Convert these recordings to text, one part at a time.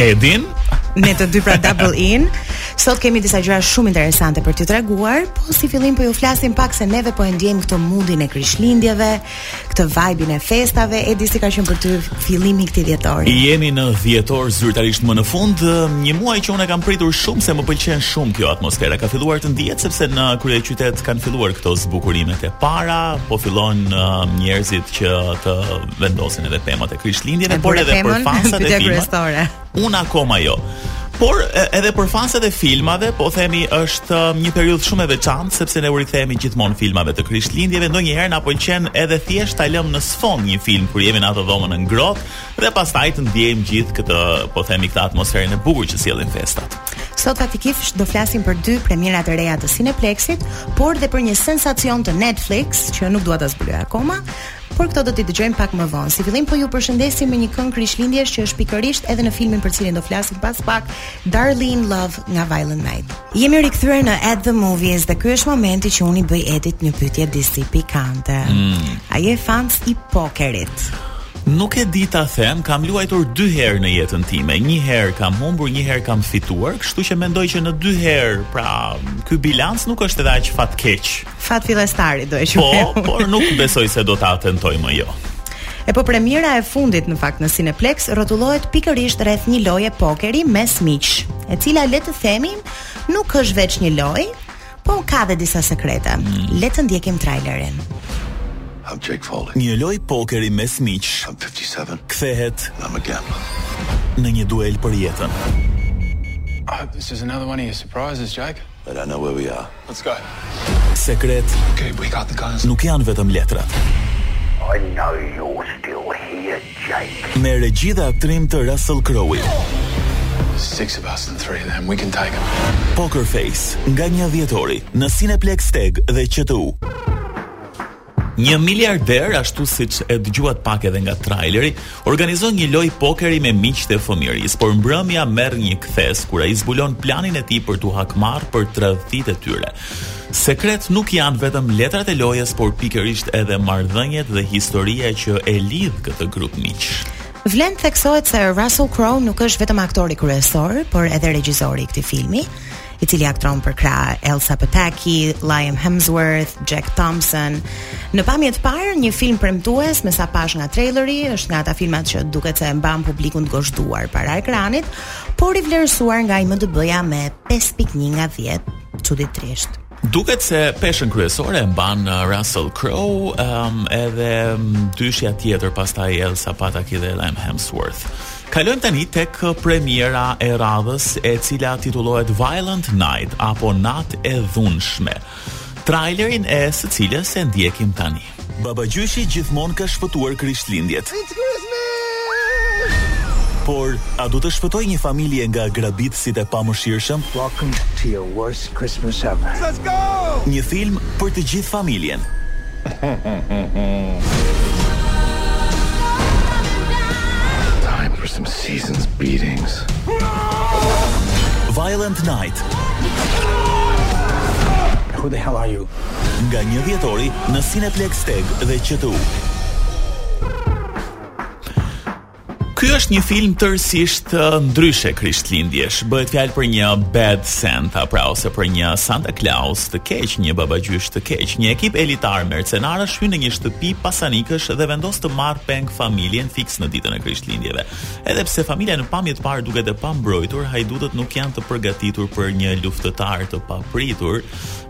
Edin Me të dy pra double in Sot kemi disa gjëra shumë interesante për t'ju treguar, po si fillim po ju flasim pak se neve po e ndjejmë këtë moodin e Krishtlindjeve, këtë vajbin e festave, Edi si ka qenë për ty fillimi i këtij dhjetori. Jemi në dhjetor zyrtarisht më në fund, një muaj që unë kam pritur shumë se më pëlqen shumë kjo atmosfera. Ka filluar të ndihet sepse në kryeqytet kanë filluar këto zbukurimet e para, po fillojnë uh, njerëzit që të vendosin edhe pemët e Krishtlindjeve, por edhe për fansat e filmave. Unë akoma jo. Por edhe për fansat e filmave, po themi është um, një periudhë shumë e veçantë sepse ne u rikthehemi gjithmonë filmave të Krishtlindjeve, ndonjëherë na pëlqen edhe thjesht ta lëmë në sfond një film kur jemi në atë dhomën e ngrohtë dhe pastaj të ndjejmë gjithë këtë, po themi këtë atmosferën e bukur që sjellin festat. Sot faktikisht do flasim për dy premiera të reja të Cineplexit, por dhe për një sensacion të Netflix që nuk dua ta zbuloj akoma, Por këto do t'i dëgjojmë pak më vonë. Si fillim po ju përshëndesim me një këngë Krishtlindjesh që është pikërisht edhe në filmin për cilin do flasim pas pak, Darlene Love nga Violent Night. Jemi rikthyer në At the Movies dhe ky është momenti që unë i bëj Edit një pyetje disi pikante. Mm. A je fans i pokerit? Nuk e di ta them, kam luajtur dy herë në jetën time. Një herë kam humbur, një herë kam fituar, kështu që mendoj që në dy herë, pra, ky bilanc nuk është edhe aq fatkeq. Fat fillestari do e quaj. Po, por nuk besoj se do ta tentoj më jo. E po premiera e fundit në fakt në Cineplex rrotullohet pikërisht rreth një loje pokeri mes miq, e cila le të themi nuk është veç një lojë, po ka dhe disa sekrete. Mm. Le të ndjekim trailerin. I'm Jake Foley. Një lojë pokeri mes miqsh. I'm 57. Kthehet. I'm a gambler. Në një duel për jetën. Oh, this is another one of your surprises, Jake. But I know where we are. Let's go. Sekret okay, we got the guns. Nuk janë vetëm letrat. I know you're still here, Jake. Me regji dhe aktrim të Russell Crowe. Six of us and three of them, we can take them. Poker Face, nga një dhjetori, në Cineplex TEG dhe QTU. Një miliarder, ashtu siç e dëgjuat pak edhe nga traileri, organizon një lojë pokeri me miqtë e fëmijërisë, por mbrëmja merr një kthesë kur ai zbulon planin e tij për t'u hakmarrë për tradhtitë e tyre. Sekret nuk janë vetëm letrat e lojës, por pikërisht edhe marrëdhëniet dhe historia që e lidh këtë grup miqsh. Vlen të theksohet se Russell Crowe nuk është vetëm aktori kryesor, por edhe regjisori i këtij filmi. i cili aktron përkrah Elsa Pataky, Liam Hemsworth, Jack Thompson. Në pamje të parë, një film premtues me sa pashë nga traileri, është nga ata filmat që duket se e mban publikun të gozhduar para ekranit, por i vlerësuar nga IMDb-ja me 5.1 nga 10, çuditërisht. Duket se peshën kryesore e mban uh, Russell Crowe, um, edhe um, dyshja tjetër pastaj Elsa Pataky dhe Liam Hemsworth. Kalojmë tani tek premiera e radhës e cila titullohet Violent Night apo Natë e Dhunshme. Trailerin e së cilës e ndjekim tani. Babagjyshi gjithmonë ka shpëtuar Krishtlindjet. Por, a do të shpëtojë një familje nga grabitësit e pamëshirshëm? Një film për të gjithë familjen. Violent Night. Nga një dhjetori në Cineplex TEG dhe QTU. Ky është një film tërësisht ndryshe Krishtlindjesh. Bëhet fjalë për një bad Santa, pra ose për një Santa Claus të keq, një babagjysh të keq. Një ekip elitar mercenarësh hyn në një shtëpi pasanikësh dhe vendos të marrë peng familjen fiks në ditën e Krishtlindjeve. Edhe pse familja në pamje të parë duket e pambrojtur, hajdutët nuk janë të përgatitur për një luftëtar të papritur.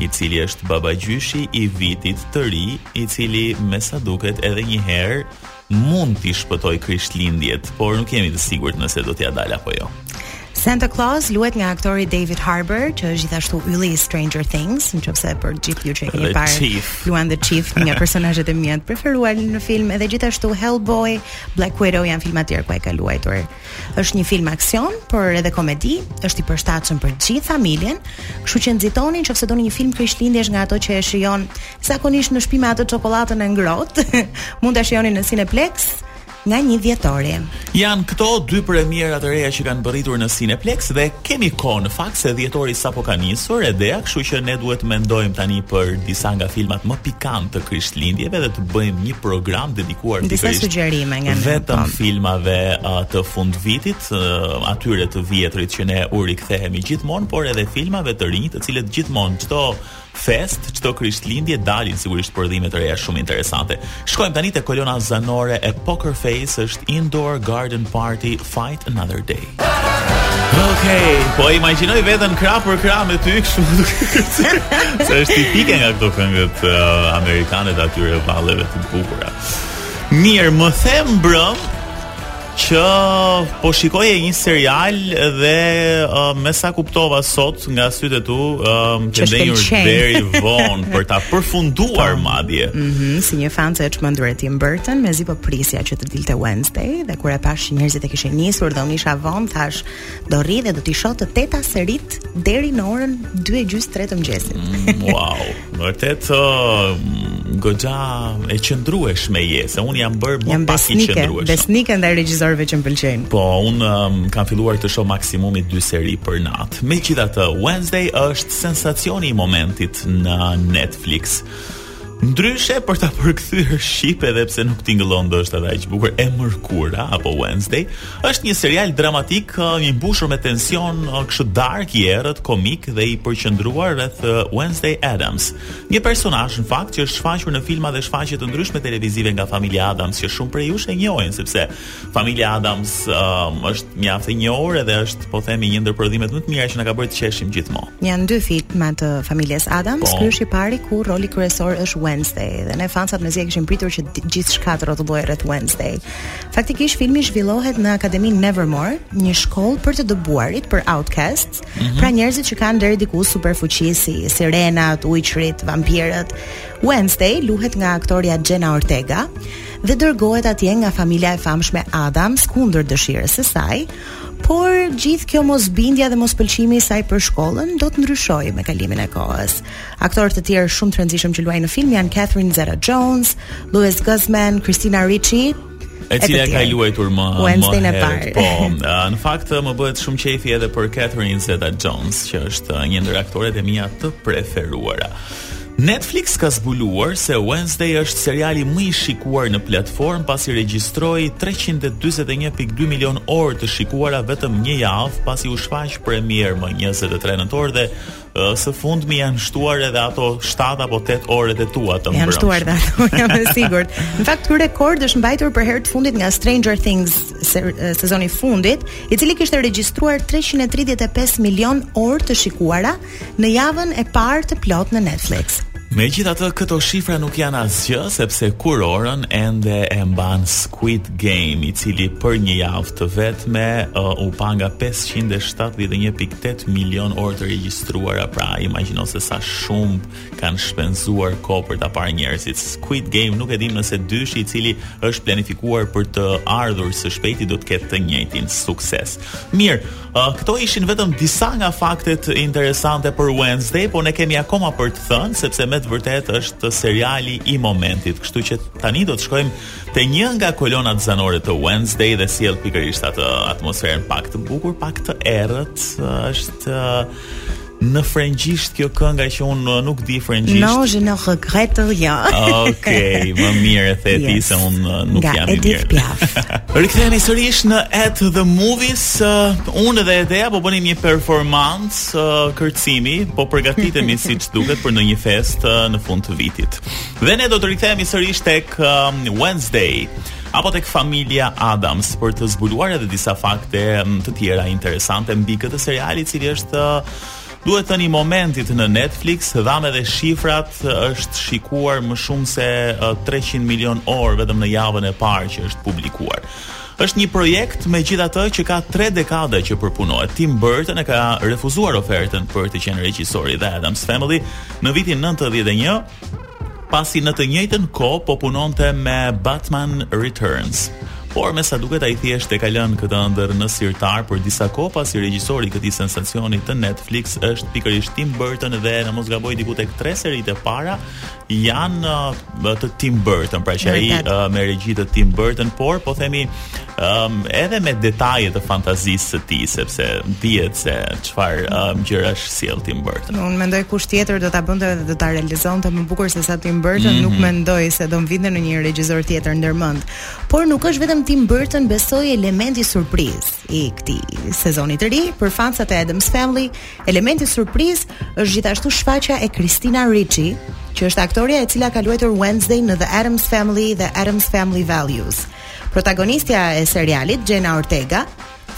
i cili është babagjyshi i vitit të ri, i cili me sa duket edhe një herë mund t'i shpëtojë krishtlindjet, por nuk jemi të sigurt nëse do t'ia dalë apo jo. Santa Claus luhet nga aktori David Harbour, që është gjithashtu ylli i Stranger Things, në qoftë se për gjithë ju që e keni parë, luan The Chief, një nga personazhet e mia të preferuar në film, edhe gjithashtu Hellboy, Black Widow janë filma të tjerë ku ai ka luajtur. Është një film aksion, por edhe komedi, është i përshtatshëm për të gjithë familjen, kështu që nxitoni në qoftë se doni një film Krishtlindjesh nga ato që e shijon zakonisht në shtëpi me atë çokoladën e ngrohtë, mund ta shijoni në Cineplex nga një dhjetori. Janë këto dy premiera të reja që kanë mbërritur në Cineplex dhe kemi kohë në fakt se dhjetori sapo ka nisur edhe, kështu që ne duhet të mendojmë tani për disa nga filmat më pikantë të Krishtlindjeve dhe të bëjmë një program dedikuar kuar ti disa sugjerime nga vetëm po. filmave uh, të fundvitit, uh, atyre të vjetrve që ne u rikthehemi gjithmonë, por edhe filmave të rinj, të cilët gjithmonë çdo festë, çdo Krishtlindje dalin sigurisht prodhime të reja shumë interesante. Shkojmë tani te kolona zanore e Poker Face është Indoor Garden Party Fight Another Day. Okej, po imagjinoj veten krah për krah me ty kështu duke kërcyer. Se është tipike nga këto këngët uh, amerikane të atyre valleve të bukura. Mirë, më the mbrëmë që po shikoje një serial dhe uh, me sa kuptova sot nga sytë e tu uh, ke ndenjur deri vonë për ta përfunduar po. madje. Mhm, mm si një fanse e çmendur e Tim Burton, mezi po prisja që të dilte Wednesday dhe kur e pash që njerëzit e kishin nisur dhe unë isha vonë, thashë do rri dhe do t'i shoh të teta seritë deri në orën 2 e gjysmë 3 të mëngjesit. Mm, wow, vërtet uh, goxha e qëndrueshme je, se unë jam bërë më pak i qëndrueshëm. Besnike ndaj regjizorëve që më pëlqejnë. Po, unë um, kam filluar të shoh maksimumi 2 seri për natë. Megjithatë, Wednesday është sensacioni i momentit në Netflix. Ndryshe për ta përkthyer shqip edhe pse nuk tingëllon ndoshta edhe aq bukur e mërkura apo Wednesday, është një serial dramatik uh, i mbushur me tension, uh, kështu dark i errët, komik dhe i përqendruar rreth uh, Wednesday Adams. Një personazh në fakt që është shfaqur në filma dhe shfaqje të ndryshme televizive nga familja Adams, që shumë prej jush e njohin sepse Familja Adams um, është mjaft e njohur edhe është po themi një ndër prodhimet më të mira që na ka bërë të qeshim gjithmonë. Janë dy filma të familjes Adams, po. ky është i pari ku roli kryesor është Wednesday dhe ne fansat mezi e kishim pritur që gjithçka të rrotullohej rreth Wednesday. Faktikisht filmi zhvillohet në Akademinë Nevermore, një shkollë për të dëbuarit për outcasts, mm -hmm. pra njerëzit që kanë deri diku superfuqi si sirenat, ujqrit, vampirët. Wednesday luhet nga aktorja Jenna Ortega. dhe dërgohet atje nga familja e famshme Adams kundër dëshirës së saj, por gjithë kjo mosbindja dhe mospëlqimi i saj për shkollën do të ndryshojë me kalimin e kohës. Aktorë të tjerë shumë të rëndësishëm që luajnë në film janë Catherine Zeta-Jones, Luis Guzman, Christina Ricci, e cila ka luajtur Wednesday më herët. Po, në fakt më bëhet shumë qejfi edhe për Catherine Zeta-Jones, që është një ndër aktoret e mia të preferuara. Netflix ka zbuluar se Wednesday është seriali më i shikuar në platformë pasi regjistroi 341.2 milion orë të shikuara vetëm një javë pasi u shfaq premierë më 23 nëntor dhe uh, së fundmi janë shtuar edhe ato 7 apo 8 orët e tua të mbrëmshme. Janë shtuar dhe ato, jam e sigurt. Në fakt ky rekord është mbajtur për herë të fundit nga Stranger Things se, sezoni fundit, i cili kishte regjistruar 335 milion orë të shikuara në javën e parë të plotë në Netflix. Megjithatë, këto shifra nuk janë asgjë sepse kurorën ende e mban Squid Game, i cili për një javë të vetme uh, u pa nga 571.8 milion orë të regjistruara, pra imagjino se sa shumë kanë shpenzuar kohë për ta parë njerëzit. Squid Game nuk e dimë nëse dyshi i cili është planifikuar për të ardhur së shpejti do të ketë të njëjtin sukses. Mirë, Uh, këto ishin vetëm disa nga faktet interesante për Wednesday, po ne kemi akoma për të thënë sepse me të vërtetë është seriali i momentit. Kështu që tani do të shkojmë te një nga kolonat zanore të Wednesday dhe sjell pikërisht atë atmosferën pak të bukur, pak të errët, është uh, Në frëngjisht kjo kënga që unë uh, nuk di frëngjisht. Non, je ne regrette rien. Okej, okay, më mirë e the ti se unë uh, nuk Nga, jam i mirë. Piaf. Rikthehemi sërish në At the Movies. Uh, unë dhe Edea po bënim një performancë uh, kërcimi, po përgatitemi siç duket për ndonjë festë uh, në fund të vitit. Dhe ne do të rikthehemi sërish tek um, Wednesday. apo tek familja Adams për të zbuluar edhe disa fakte mm, të tjera interesante mbi këtë serial i cili është duhet thënë i momentit në Netflix dhamë edhe shifrat është shikuar më shumë se 300 milion orë vetëm në javën e parë që është publikuar është një projekt megjithatë që ka tre dekada që përpunohet. Tim Burton e ka refuzuar ofertën për të qenë regjisori i The Adams Family në vitin 91, pasi në të njëjtën kohë po punonte me Batman Returns. Por me sa duket ai thjesht e ka lënë këtë ëndërr në sirtar për disa kohë pasi regjisori i këtij sensacioni të Netflix është pikërisht Tim Burton dhe në mos gaboj diku tek tre seritë e para janë uh, të Tim Burton, pra që ai uh, me regji të Tim Burton, por po themi um, edhe me detaje të fantazisë së tij sepse dihet se çfarë um, gjërash sjell Tim Burton. Unë mendoj kush tjetër do ta bënte dhe do ta realizonte më bukur se sa Tim Burton, mm -hmm. nuk mhm. mendoj se do më vinte ndonjë regjisor tjetër ndërmend. Por nuk është vetëm Tim Burton, besoj elementi surprizë i këtij sezoni të ri për fansat e Adams Family, elementi surprizë është gjithashtu shfaqja e Christina Ricci, që është aktoria e cila ka luajtur Wednesday në The Adams Family dhe Adams Family Values. Protagonistja e serialit, Jenna Ortega,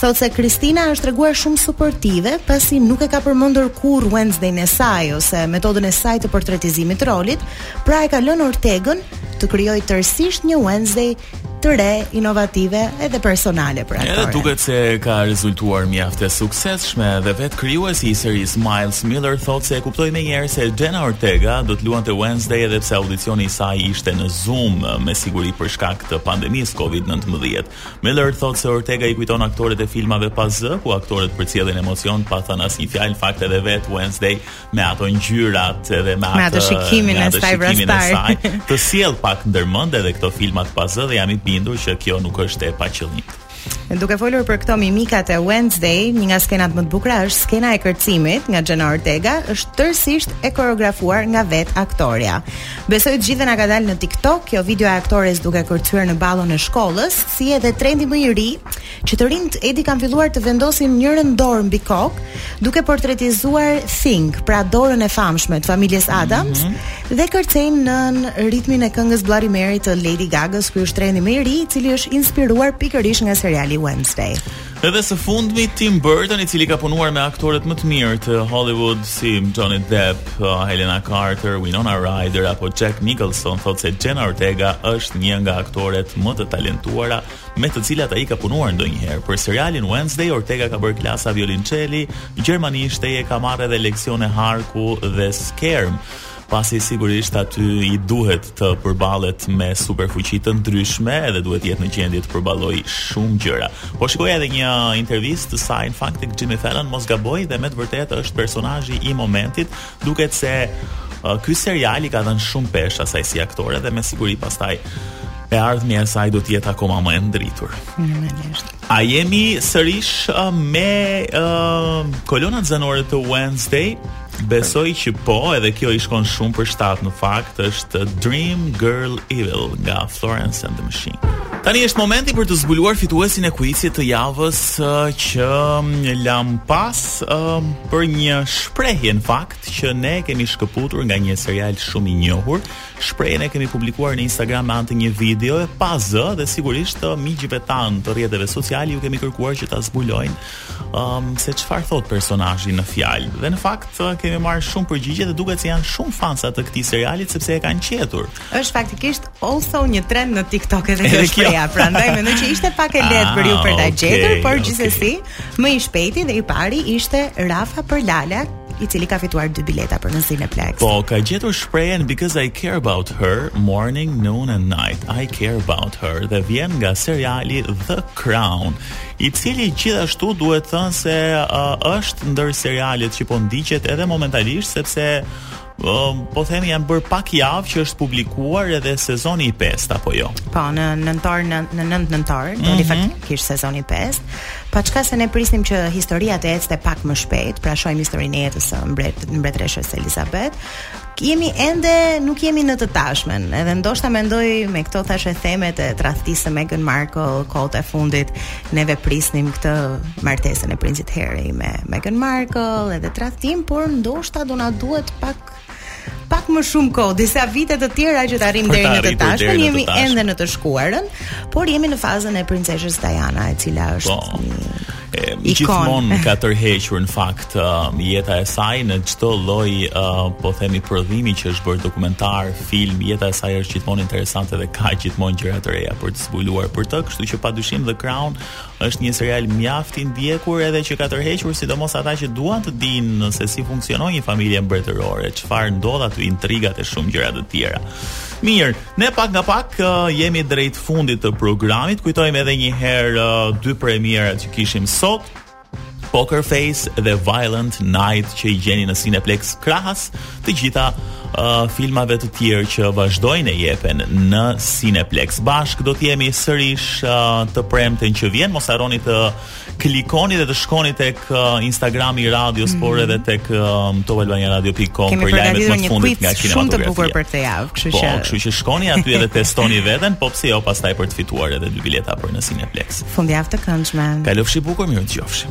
thotë se Kristina është treguar shumë suportive, pasi nuk e ka përmendur kurrë Wednesday-n e saj ose metodën e saj të portretizimit të rolit, pra e ka lënë Ortegën të krijojë tërësisht një Wednesday të re, inovative edhe personale për aktoren. Edhe duket se ka rezultuar mjaft e suksesshme dhe vetë krijuesi i serisë Miles Millar thotë se e kuptoi menjëherë se Jenna Ortega do të luante Wednesday edhe pse audicioni i saj ishte në Zoom me siguri për shkak të pandemisë Covid nëntëmbëdhjetë. Millar thotë se Ortega i kujton aktorët e filmave pa zë, ku aktorët përcjellin emocion pa thënë asnjë fjalë, fakt edhe vetë Wednesday me ato ngjyrat edhe me atë me atë shikimin e saj vrastar. Të sjell pak ndërmend edhe këto filmat pa zë dhe jam i bindur që kjo nuk është e paqëllimtë. Duke folur për këto mimikat e Wednesday, një nga skenat më të bukura është skena e kërcimit nga Jenna Ortega, është tërësisht e koreografuar nga vetë aktorja. Besoj të gjithë na ka dalë në TikTok kjo video e aktores duke kërcyer në ballon e shkollës, si edhe trendi më i ri, që të rinjtë e di kanë filluar të vendosin njërën dorë mbi kokë, duke portretizuar Thing, pra dorën e famshme të familjes Adams. Mm -hmm. dhe kërcejnë nën ritmin e këngës Bloody Mary të Lady Gaga-s. Ky është trendi më i ri, i cili është inspiruar pikërisht nga seriali Wednesday. Edhe së fundmi Tim Burton, i cili ka punuar me aktorët më të mirë të Hollywood si Johnny Depp, uh, Helena Carter, Winona Ryder apo Jack Nicholson, thotë se Jenna Ortega është një nga aktoret më të talentuara me të cilat ai ka punuar ndonjëherë. Për serialin Wednesday Ortega ka bërë klasa violinçeli, gjermanishteje, ka marrë edhe leksione harku dhe skerm. pasi sigurisht aty i duhet të përballet me superfuqi të ndryshme dhe duhet të jetë në gjendje të përballojë shumë gjëra. Po shikoja edhe një intervistë të saj në fakt tek Jimmy Fallon, mos gaboj dhe me të vërtetë është personazhi i momentit, duket se uh, ky serial i ka dhënë shumë peshë asaj si aktore dhe me siguri pastaj e ardhmja e saj do të jetë akoma më e ndritur. Normalisht. A jemi sërish uh, me uh, kolonat zanore të Wednesday? Besoj që po, edhe kjo i shkon shumë për shtat në fakt, është Dream Girl Evil nga Florence and the Machine. Tani është momenti për të zbuluar fituesin e kuizit të javës që lamë pas um, për një shprehje në fakt që ne e kemi shkëputur nga një serial shumë i njohur. Shprehjen e kemi publikuar në Instagram me anë të një videoje pa zë dhe sigurisht miqve tanë të rrjeteve sociale u kemi kërkuar që ta zbulojnë um, se çfarë thotë personazhi në fjalë. Dhe në fakt uh, kemi marrë shumë përgjigje dhe duket se janë shumë fansa të këtij seriali sepse e kanë gjetur. Është faktikisht also një trend në TikTok edhe kjo shprehja. Prandaj mendoj që ishte pak e lehtë për ju ah, për ta gjetur, por okay. gjithsesi më i shpejti dhe i pari ishte Rafa për Lala, i cili ka fituar dy bileta për në Cineplexx. Po, ka gjetur shprehjen because I care about her morning, noon and night. I care about her dhe vjen nga seriali The Crown. i cili gjithashtu duhet thënë se uh, është ndër serialet që po ndiqet edhe momentalisht sepse uh, po themi janë bërë pak javë që është publikuar edhe sezoni i 5 apo jo. Po në nëntor në në 9 nëntor doli mhm. faktikisht sezoni i 5. Pa çka se ne prisnim që historia të ecte pak më shpejt, pra shohim historinë e jetës së mbret mbretëreshës Elizabeth. jemi ende nuk jemi në të tashmen. Edhe ndoshta mendoj me këto thashethemet e tradhtisë së Meghan Markle kohët e fundit, neve prisnim këtë martesën e princit Harry me Meghan Markle edhe tradhtinë, por ndoshta do na duhet pak pak më shumë kohë, disa vite të tjera që të arrijmë deri në të tashmen, jemi ende në të shkuarën, por jemi në fazën e princeshës Diana, e cila është po. E, gjithmonë ka tërhequr në fakt uh, jeta e saj në çdo lloj uh, po themi prodhimi që është bërë dokumentar, film, jeta e saj është gjithmonë interesante dhe ka gjithmonë gjëra të reja për të zbuluar për të, kështu që padyshim The Crown është një serial mjaft i ndjekur edhe që ka tërhequr sidomos ata që duan të dinë se si funksionon një familje mbretërore, çfarë ndodh aty, intrigat e shumë gjëra të tjera. Mirë, Ne pak nga pak jemi drejt fundit të programit. Kujtojmë edhe një herë dy premierat që kishim sot. Poker Face dhe Violent Night që i gjeni në Cineplex krahas të gjitha uh, filmave të tjerë që vazhdojnë e jepen në Cineplex. Bashkë do të jemi sërish uh, të premten që vjen, mos harroni të klikoni dhe të shkoni tek uh, Instagrami i radios, mm -hmm. por mhm. edhe tek um, topalbaniaradio.com për lajmet më të fundit nga kinematografia. Shumë të bukur për këtë javë, kështu po, që. Po, kështu që shkoni aty edhe testoni veten, po pse jo pastaj për të fituar edhe dy bileta për në Cineplex. Fundjavë të këndshme. Kalofshi bukur, mirudëgjofshim.